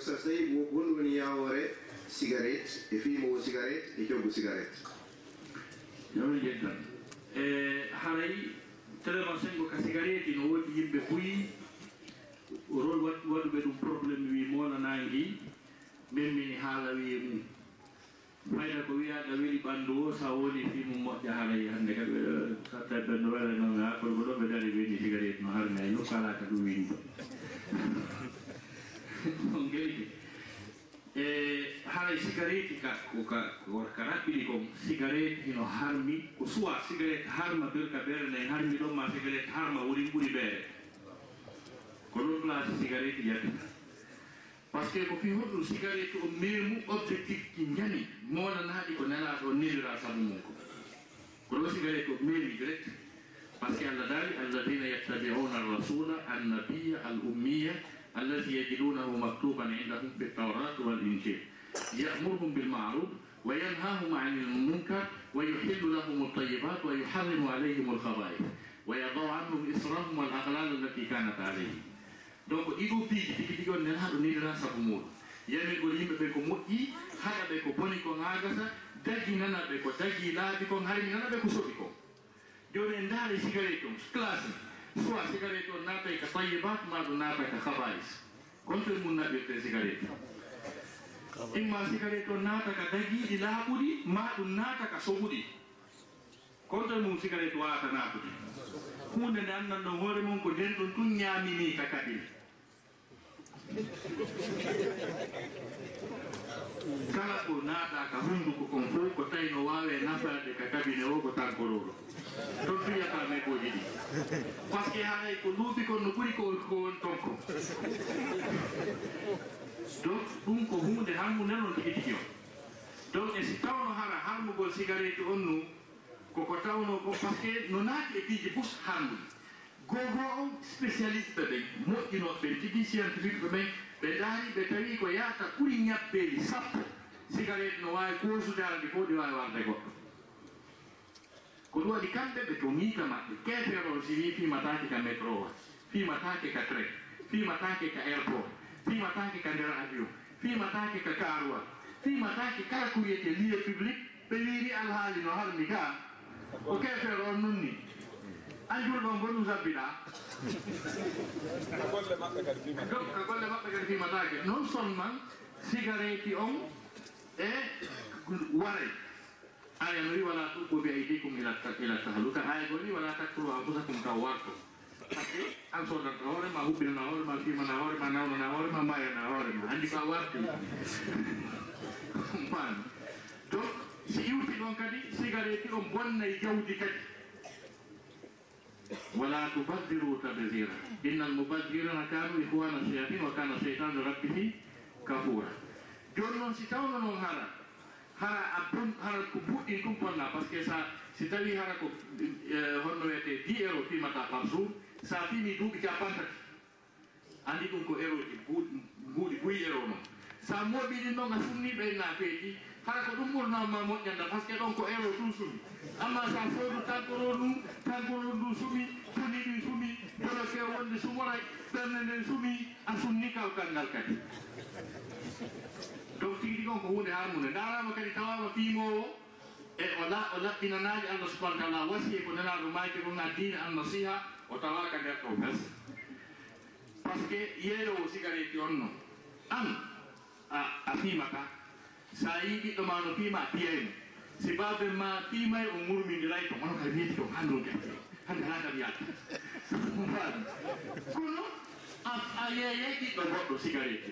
so tawi gon woni yawore cigarette e fimowo cigarette e coggu cigarette. Yawri jettan e haray téléma sengo ka cigarette no woodi yimɓe huyi rol waɗuɓe ɗum probléme wi monanangi min mini haala wiye mum. Fayda ko wiyaɗa weli ɓanndu o sa woni fimum moƴƴa haray hannde kaɓe satta ɓenno welanoga kono ko ɗo ɓe dari weni cigarette no harne nokku ala ka ɗum windi e cigarette ka koka ka raɓɓini kon cigarette hino harmi ko soit cigarette harma berka ɓeere nayi harmi ɗon ma cigarette harma woni ɓuri ɓeere. Ko ɗon place cigarette yaddata par ce que ko fi hoɗɗum cigarette o memu objectif ki jani mownanaaɗi ko nelaaɗo o nelira sabu mum ko ko ɗo cigarette o memi direct par ce que allah daali alladina yattabiuna arrasula annabiya al ummiya allati yajidunahu maktuban indahum fi tawrat wal injil يأمرهم بالمعروف وينهاهم عن المنكر ويحل لهم الطيبات ويحرم عليهم الخبائث ويضع عنهم إصرهم والأغلال التي كانت عليهم. Donc ɗiɗo piiji tigi tigi on nen haɗo nidira sabu muɗum yamin yimɓe ɓe ko moƴƴi haɗa ɓe ko boni ko gagasa dagi nana ɓe ko dagi laabi kon harmi nana ɓe ko soɓi kon joni en daari cigarette on classe. Soit cigarette on naatay ka tayibat maɗum naata ka habais contre mum naɓirte cigarette imma sikare ɗon naata ka dagiiɗi laaɓuɗi ma ɗum naata ka sohuɗi kon mum sikare to wawata naatude hunde nde annan ɗon hoore mum ko nden ɗon tun ñaamini ka kadin kala ko naata ka hunnduko kon fof ko tawi no wawe nafade ka kabine o ko tankoroɗo ton fiyata mekoji ɗi. Par ce que haray ko luuɓi kon no ɓuuri ko won tonko. almu nanol heɗiɗi o. Donc e si tawno hara harmugol cigarette on nu koko tawno ko par ce que no naati e piiji fof harmude gogo o spécialiste ɓe moƴƴinoɓe ɓen tigi scientifique ɓe ɓen ɓe daari ɓe tawi ko yahata ɓuri ñabbeeli sappo. Cigarette no wawi koosude ara fof ɗi wawi warde goɗɗo. Ko ɗum waɗi kamɓe ɓe to tomiika maɓɓe keefere o si wi fimatake ka métro wa fimatake ka train fimatake ka airport fimatake ka nder avion. fimatake ka karuwa fimatake kala ko wiyete lieu public ɓe wiiri alhaali no harmi ka ko kefere on nun ni anjurɗo ngo ɗum sabbiɗa ka golle maɓɓe kadi fimatake non seulement sigareti on e ware aya no wi wala tuɓɓo bi aydikum ila tahluka. Hay goni wala takfuru anfusakum taw warto. par ce que an sodanta hoorema huɓɓinana hoorema fimana hoorema nawnana hoorema mayana hoorema andi ka warti man donc si iwti ɗon kadi cigarette on bonnay jawdi kadi ولا تبذروا تبذيرا ان المبذرين كانوا اخوان الشياطين وكان الشيطان لربه كفورا joni noon si tawno noon hara hara a bon hara ko buɗɗi ɗum ponna par ce que sa si tawi hara ko honno wiyete so a fini duuɓi capantati andi ɗum ko eroji guuɗi buyi ero noon sa a noon a sumni ɓeyna peeji hara ko ɗum ɓurnama moƴƴanda par ce que ɗon ko ero tun sumi. Amma sa soodu taggoro ɗum taggoro ndu sumi tuni ɗi sumi dolo fe wonde sumoray ɓernde nden sumi a sumni kawtal ngal kadi. Donc tigi ɗi on ko hunde harmude darama kadi tawama fimowo e o laɓɓinanaji allah subahana taala wasi e ko nanaɗo maji ɗum na dina annasiha o tawaka nder ɗo gas par ce que yeelowo sigareti on no. An a a fiimata. Sa yi ɓiɗɗo ma no fiima piyayno si babe ma fiimay o ngurmidiray to hono kadi miiti to hande gerte hande ha kam yaata kono a yeeyay ɓiɗɗo goɗɗo sigareti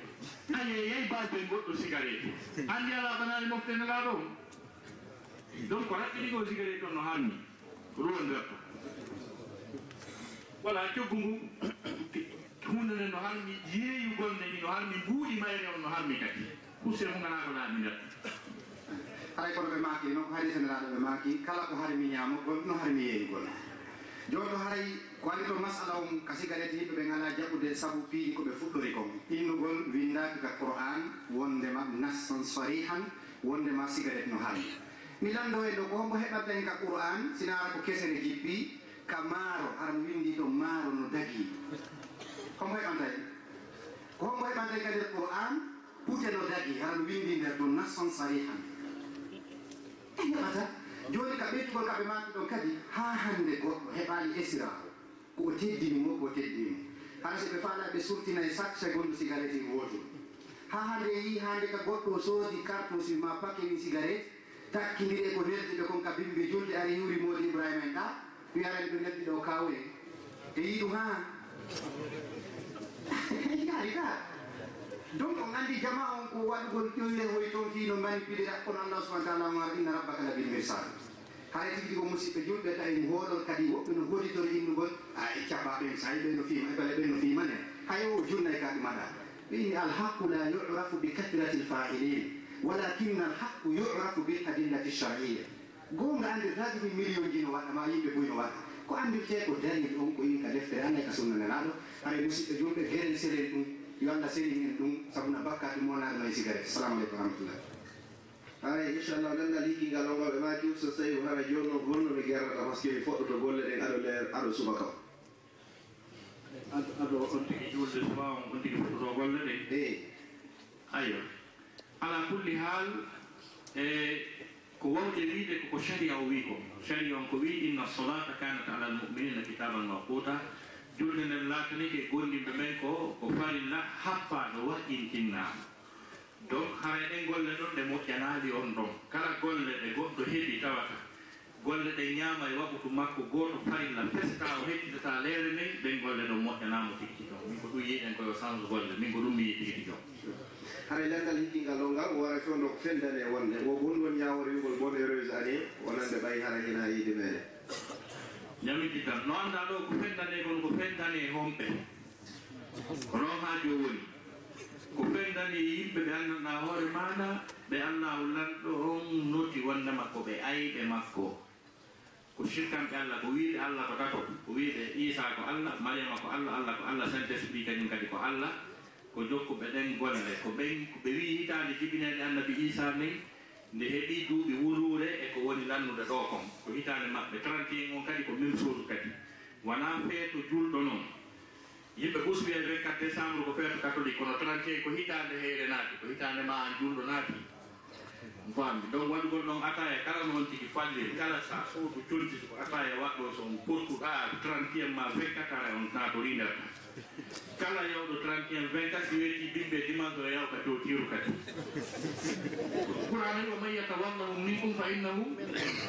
a yeeyay babe goɗɗo sigareti andi ala banani e moftenelaa ɗo? Donc raɓɓiɗigo sigareti on no hanni ko nder to. voilà coggu ngu hunde nde no harmi yeeyugol nde ni no harmi mbuuɗi mayre on no harmi kadi. Husere fu ganaa ko laami nder haray kono ɓe maaki noon ko hari seneraɗo ɓe maaki kala ko harmi ñaamo gon no harmi yeeyugol joni ɗo haray ko andi ɗo masala on ka sigalete yimɓe ɓe ngala jaɓude saabu piiɗi koɓe fuɗɗori kon innugol windaki ka qouran wondema nasson sarihan wondema sigalete no harmi. Mi lanndo e ɗo ko hombo heɓatta hen ka qouran sinara ko kesene jippi ka maaro aran windi ɗo maaro no dagi homo e ɓantay ko homo e ɓantay kadi e qur'an pute no dagi aran windi nder ɗum nasson sarihan. E heɓata. Joni ka ɓettugol kaɓe maki ɗon kadi ha hande goɗɗo heɓani esiraho ko o teddini mo ko o teddini hara so ɓe faala ɓe surtina e chaque seconde cigarette gootum ha hande yi hande ka goɗɗo soodi cartouche ma paquet ni cigarette takkidire ko nerdide kon ka bimbi julde ari yuri modi ibrahima en ɗa wiyaren ɓe gaddi ɗo kawoye e yii ɗum ha ka. Donc on anndi jama on ko waɗugol ƴoyre hoy toon fi no manipuléra kono allah subahana taala mar inna rabbaka labil mirsal haray tigi ko musidɓe julɓe tawi mo hoɗon kadi woɓɓe no goditoro innugol e a caɓa ɓen sa yi ɓe no fima e bale ɓen no fimane hay o jurnay kaɗi maɗa ɓini alhaqu la yurafu bi kathirati lfailin walakinna alhaqu yurafu bil adillati lcharia gonga anndirta min million ji no waɗa ma yimɓe ɓuy no waɗa ko andirte ko darni on ko yin ka deftere annay ka sunnananaɗo hare musidɓe jumɓe heren seren ɗum yo allah seri hen ɗum sabuna bakka ɗum wonaɗo e sigare salamu aleykum rahmatullah hara inchallah nanda liggi ngal on oɓe ma jum so tawi hara joni noon gonno mi gerrata par ce que mi foɗɗoto golle ɗen aɗo leer aɗo subaka o aɗo on tigi julde suba on on tigi foɗɗoto golle ɗen. E ayo ala kulli haal e ko wawde wiide koko sharia o wi ko sharia on ko wi inna solata kanat ala almuminina kitaban maquta julde nden laatani gondimɓe gonɗinɓe men ko ko farilla happa no wa'intinna. Donc hara ɗen golle ɗon ɗe moƴƴanaali on ɗon. Kala golle ɗe goɗɗo heɓi tawata. Golle ɗe ñaama e waɓutu makko gooto farilla festa o hedditata leere men ɗen golle ɗon moƴƴanaamo tigi tigi min ko ɗum yiiɗen koyo change golle min ko ɗum mi yiɗi tigi tigi haray landal hiddigal o ngal wara fewno ko fendane wonde. Wo gon won yawor wigol bon heureuse année wonande ɓay hara hina yiide meɗen ñamiti tan. No annda ɗo ko fendane kon ko fendane homɓe. Ko noon ha woni ko fendane yimɓe ɓe anndanɗa hoore maɗa ɓe allah lanɗo on noti wonde makko ɓe ayɓe makko. Ko shirkanɓe allah ko wiide allah ko tato ko wiide isa ko allah mariama ko allah allah ko allah saint esprit kañum kadi ko allah. ko jokkuɓe ɗen golle ko ɓen ɓe wi hitande jibinede annabi isa min nde heeɓi duuɓi wuluure e ko woni lannude ɗo kon. Ko hitande maɓɓe 31 on kadi ko même chose kadi. Wona feeto julɗo noon yimɓe ɓusɓi e 24 décembre ko feeto catholique. Kono 31 ko hitande heyre naati ko hitande ma an julɗo naati. Famdi donc waɗugol ɗon ataye kala noon tigi falle kala sa sodu contiti ko ataye waɗɗo so on portuɗa 31 ma 24 ara on naatorinderta kala yawɗo 31 24 weeti bimɓe dimanche o yawka totiru kadi. Qur'ana o man yatawallahum minkum fa innahum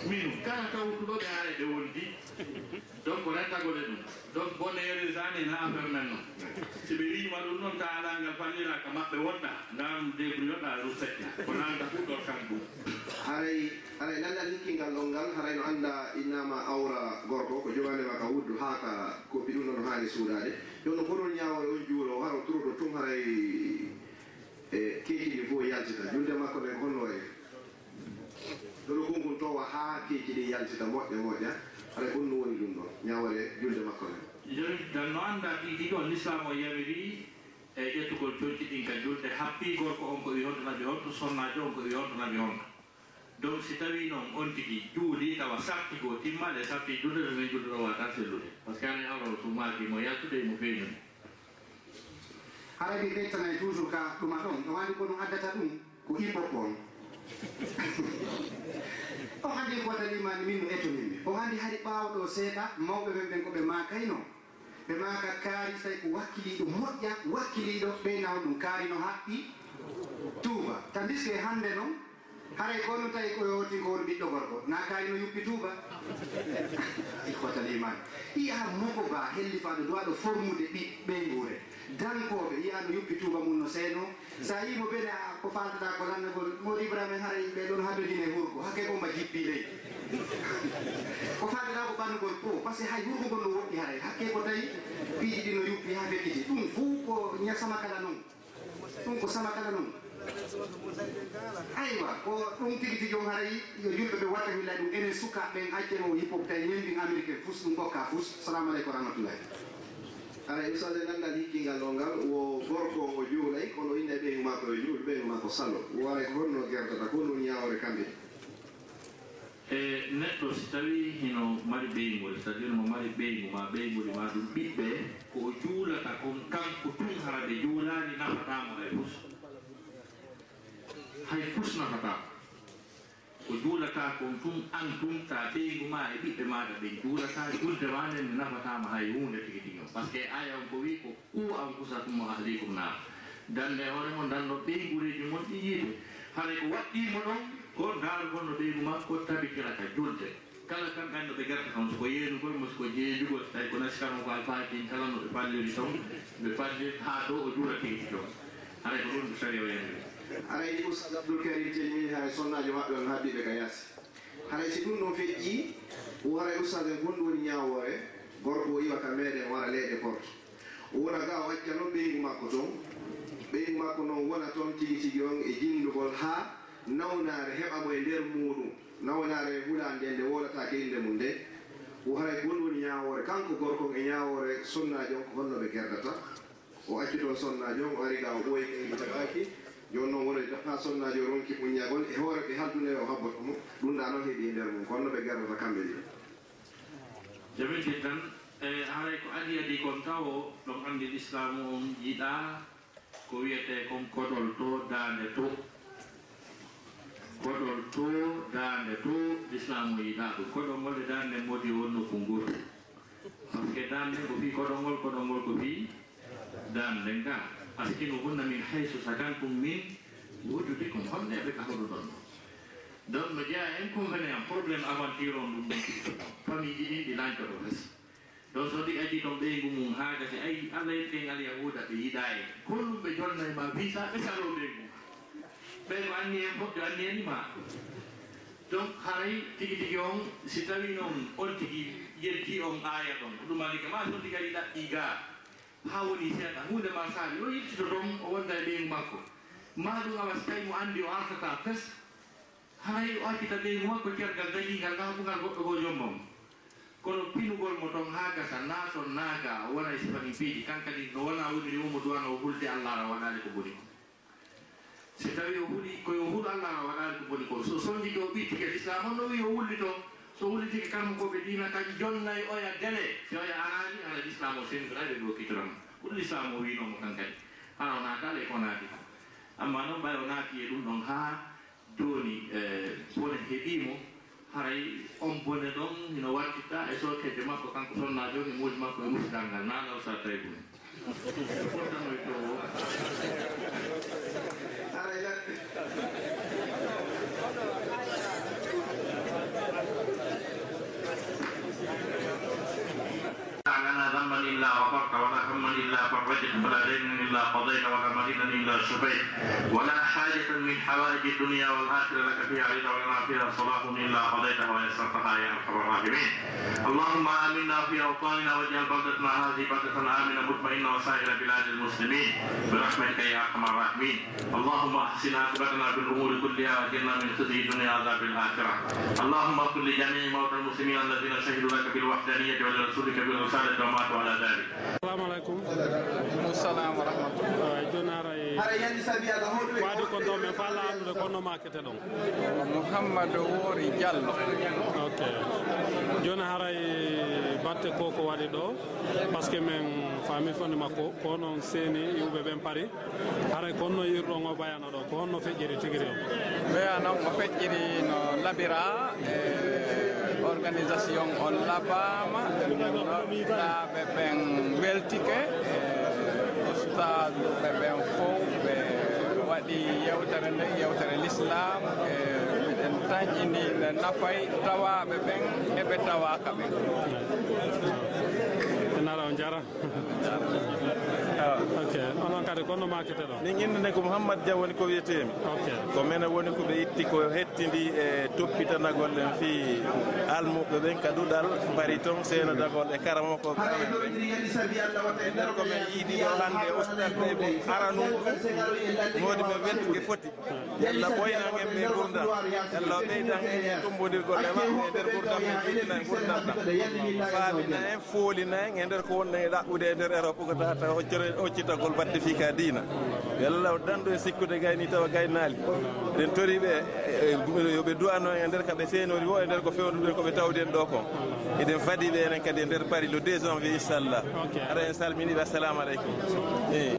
minum kala tawtuɗoɓe haare ɗe wondi donc wona ɗum donc bonere sani na affaire men noon si ɓe riima ɗum noon ta alangal fallira ka maɓɓe wonɗa ndaram débrouilloɗa ɗum seƴƴa ko nanta fuɗɗor kan ɗum haray haray nandal hikkingal ɗon ngal haray no annda innama awra gorko ko jogandema ka wuddu ha ka kopi ɗum nono haani suuɗade jonno koɗon ñawore on juulo haro turoɗo tum haray e kekiɗi fof e yaltita. Julde makko ɓen honno e ɗono gungun towa ha keeki ɗi yaltita moƴƴa moƴƴa. ray on no woni ɗum ɗon ñawore julde makko men joni dan no annda ɗiɗi ɗon l'islam o yamiri e ƴettugol jonti ɗin ka julde happi gorko on ko wi honto nabi honto sonnajo on ko wi honto nabi honto donc si tawi noon on tigi juuli tawa sarti goo timmaɗe sarti julde ɗo min julde ɗo wata sellude. Par ce que ana hawro so maaki mo yaltude e mo feeñude haray ɓe ɓettana toujours ka ɗuma ɗon ɗo wani ko ɗum addata ɗum ko imbo on. o hannde ko dalimani min no etonimɓe ɓe o hannde hari ɓawɗo seeɗa mawɓe men ɓen koɓe makayno ɓe maka kaari tawi ko wakkiliɗo moƴƴa wakkiliɗo ɓeynaw ɗum kaari no haɓɓi. Tuuba. Tandiske hannde noon haray ko no tawi ko yowti ko won ɓiɗɗo gorko. Na kaari no yuppi tuuba. Ikotalimani iya mogo ba hellifaɗo fa ɗo dowa ɗo formude ɓiɓɓe nguure dankoɓe yiya no yuppi tuba mum no seyno hmm. sa yimo bene a ko faltata ko lannagol modi ibrahima en haray ɓe ɗon haddodine hurgo hakke bomba jippi ley. Ko faltata ko ɓannugol po par ce que hay hurgo ngol no woɗɗi haray hakke ko tawi piiji ɗi no yuppi ha fekkiti ɗum fuu ko ñasama kala noon ɗum ko sama kala noon aywa ko ɗum tigi tigi on haray yo yimɓe ɓe watta hillay ɗum enen sukaɓe en accere o hippo tawi ñembi américain fus ɗum gokka fus. Salamu aleykum rahmatullahi. ana eɓe sode nanndan hikkingal o ngal wo gorko o juulay kono inne ɓeygu makko yo juul ɓeygu makko sallo waray ko honno gerdata ko ɗum ñawore kamɓe. E neɗɗo si tawi hino mari ɓeygol c' à dire mo mari ɓeygu ma ɓeygol ma ɗum ɓiɓɓe ko o juulata kon kanko tun harade juulani nafatamo hay fus. Hay fus nafatamo ko juulata kon tum an tum ta ɓeygu ma e ɓiɓɓe maɗa ɓe juulata julde ma nden ne nafatama hay hunde tigi tigi par ce que aya on ko wi ko ku an kusatum ahlikum naar. Dande hoore mo danno ɓeygureji mon ɗi yiide haɗa ko waɗɗimo ɗon ko ndaarugon no ɓeygu ma ko tabitira ka julde. Kala kam ganndo ɓe garta kam soko yeenugol mo soko jeejugol tawi ko nasikano ko alfakin kala no ɓe palliri ton ɓe palle haa ɗo o juura tigi tigi on hara ko ɗum ɗo sari o yendiri aɗa yiɗi oustad abdoulkarim telmini hay sonnajo maɓɓe on habbiɓe ka yaasi haray si ɗum ɗon feƴƴi woray oustad en honɗum woni ñawore gorko o iwa ka meɗen wara leyɗe porte o wona ga o acca noon ɓeygu makko toon ɓeygu makko noon wona toon tigi tigi on e jindugol ha nawnaare heɓamo e nder muɗum. Nawnare e hulan nde nde wolatake inde mum nde. O haray gon woni ñawore kanko gorko e ñawore sonnaji on ko honno ɓe gerdata o acci toon sonnaji on o ari ga o ɓoyi ɓeygu taɓaki joni noon wono ha sonnaji o ronki muññagol e hoore ɓe haltune o habboto mum ɗum ɗa noon heeɓi e nder mum. Kono ɓe garata kamɓe ɗi. Jamintin tan e haray ko adi adi kon tawo ɗon andi l'islamu on yiɗa ko wiyete kon koɗol to dande to. Koɗol to dande to l'islamu yiɗa. Ɗum koɗol ngol e dande modi wonnoko ngotu par ce que dande ko fi koɗol ngol koɗol ngol ko fi dande ngal. fankinuhunna min haysu sakantum min wujudikum honneɓe ka hoɗo ɗon ɗon no jeeya inconvenient probléme aventure on ɗum ɗon. Famille ji ɗin ɗi lancoto hes. Ɗon so ɗi addi toon ɓeygu mum haa gasi ayi allah yettin al yahuda ɓe yiɗa e kollum ɓe jonnay ma visa ɓe salo ɓeygu ɓe ko anni en fof ɓe anni henima donc haray tigi tigi on si tawi noon on tigi yetti on aya ɗon. Ko ɗum alika ma so tigi ɗaɓɓi ɗigaa ha woni seeɗa. Hunde ma saali o yettito toon o wonda e ɓeygu makko. Ma ɗum awa so tawi mo anndi o artata fes haray o accita ɓeygu makko cergal dañigal laaɓugal goɗɗo goo jommam kono pinugol mo toon haa gasa naa ton naaga o wona e sifamin piiji. Kankadi no wona woniri omo duwano o hulde allah allahra waɗaali ko boni. Ko so tawi o huɗi koyo huɗo allahra waɗaali ko boni. Ko so sondi ɗo ɓitti kadi islam on no wi o wulli ton so wulitiki kammu ko ɓe ɗima tan jonnayi oya dele. Oya arani ala l'islam o sendiraɓe ɗo kitoran ɓur l'islam o winomo tan kadi. Hana o naatale ko naati. Ko amma noon ɓay o naati e ɗum ɗon haa jooni e, bone heɓiimo. Haray on bone ɗon ino wartitta e sokede makko kanko sonna jooni muudi makko e musidal ngal. Naalaw sa tawi ɗum fottanoy to o aray latte لنا ذنبا الا غفرت ولا إلا فرجت ولا دينا إلا قضيت ولا مريضا إلا شفيت. ولا حاجة من حوائج الدنيا والآخرة لك فيها رضا ولنا فيها صلاح إلا قضيتها ويسرتها يا أرحم الراحمين. اللهم آمنا في أوطاننا واجعل بلدتنا هذه بلدة آمنة مطمئنة وسائر بلاد المسلمين. برحمتك يا أرحم الراحمين. اللهم أحسن عاقبتنا بالأمور كلها وأجرنا من خزي الدنيا عذاب الآخرة. اللهم اغفر لجميع موتى المسلمين الذين شهدوا لك بالوحدانية ولرسولك بالرسالة وماتوا على ذلك. السلام عليكم. mo salam wa rahmatullah. Joni ara e waadi ko ɗo men fa laaɓude konno makete ɗon. Mouhammadou woori diallo. Ok. Joni haray batte ko ko waɗi ɗo par ce que min faami fonde makko ko noon seeni yimɓe ɓen paari haray konno yirɗon o bayana ɗo ko honno feƴƴiri tigiri o ɓeyano o feƴƴiri no labira e organisation on labama. Ɗumnoɗaɓe ɓen weltike e ustadu ɓe ɓen fof ɓe waɗi yewtere nde yewtere l'islam e miɗen tañƴini ne nafay tawaɓe ɓen eɓe tawaka ɓen. Nala on jara. ok onon kadi gonno makete ɗo? Min indane ko mouhammad dia woni ko wiyetemi. Ok. Ko mene woni koɓe itti ko hettidi e toppitanagol en fi almuɓe ɓen ka ɗuɗal mbari ton seenodagol e karamo ko e e nder ko men yiiɗi ɗo hannde e ustaɓe ɓe aranu. Modi ɓe weltude foti. Yalla ɓoynan en ɓe gurdam yalla o ɓeydan en tumbodirgol e maɓɓe e nder gurdam en jiɗina e gurdam ɗam. Faamina en foolina en e nder ko wonɗen e ɗaɓɓude e nder europe ko tata hoccoro eɗen ɗoccitagol batte fi ka diina. Yo danɗo e sikkude gayni tawa gaynaali ɗen toriɓe yoɓe duwano e nder kaɓe seenori wo e nder ko fewnuɗen koɓe tawden ɗo kon eɗen faadiɓe enen kadi e nder paris le 2 janvier inchallah. Ara en salminiɓe assalamu aleykum eyi.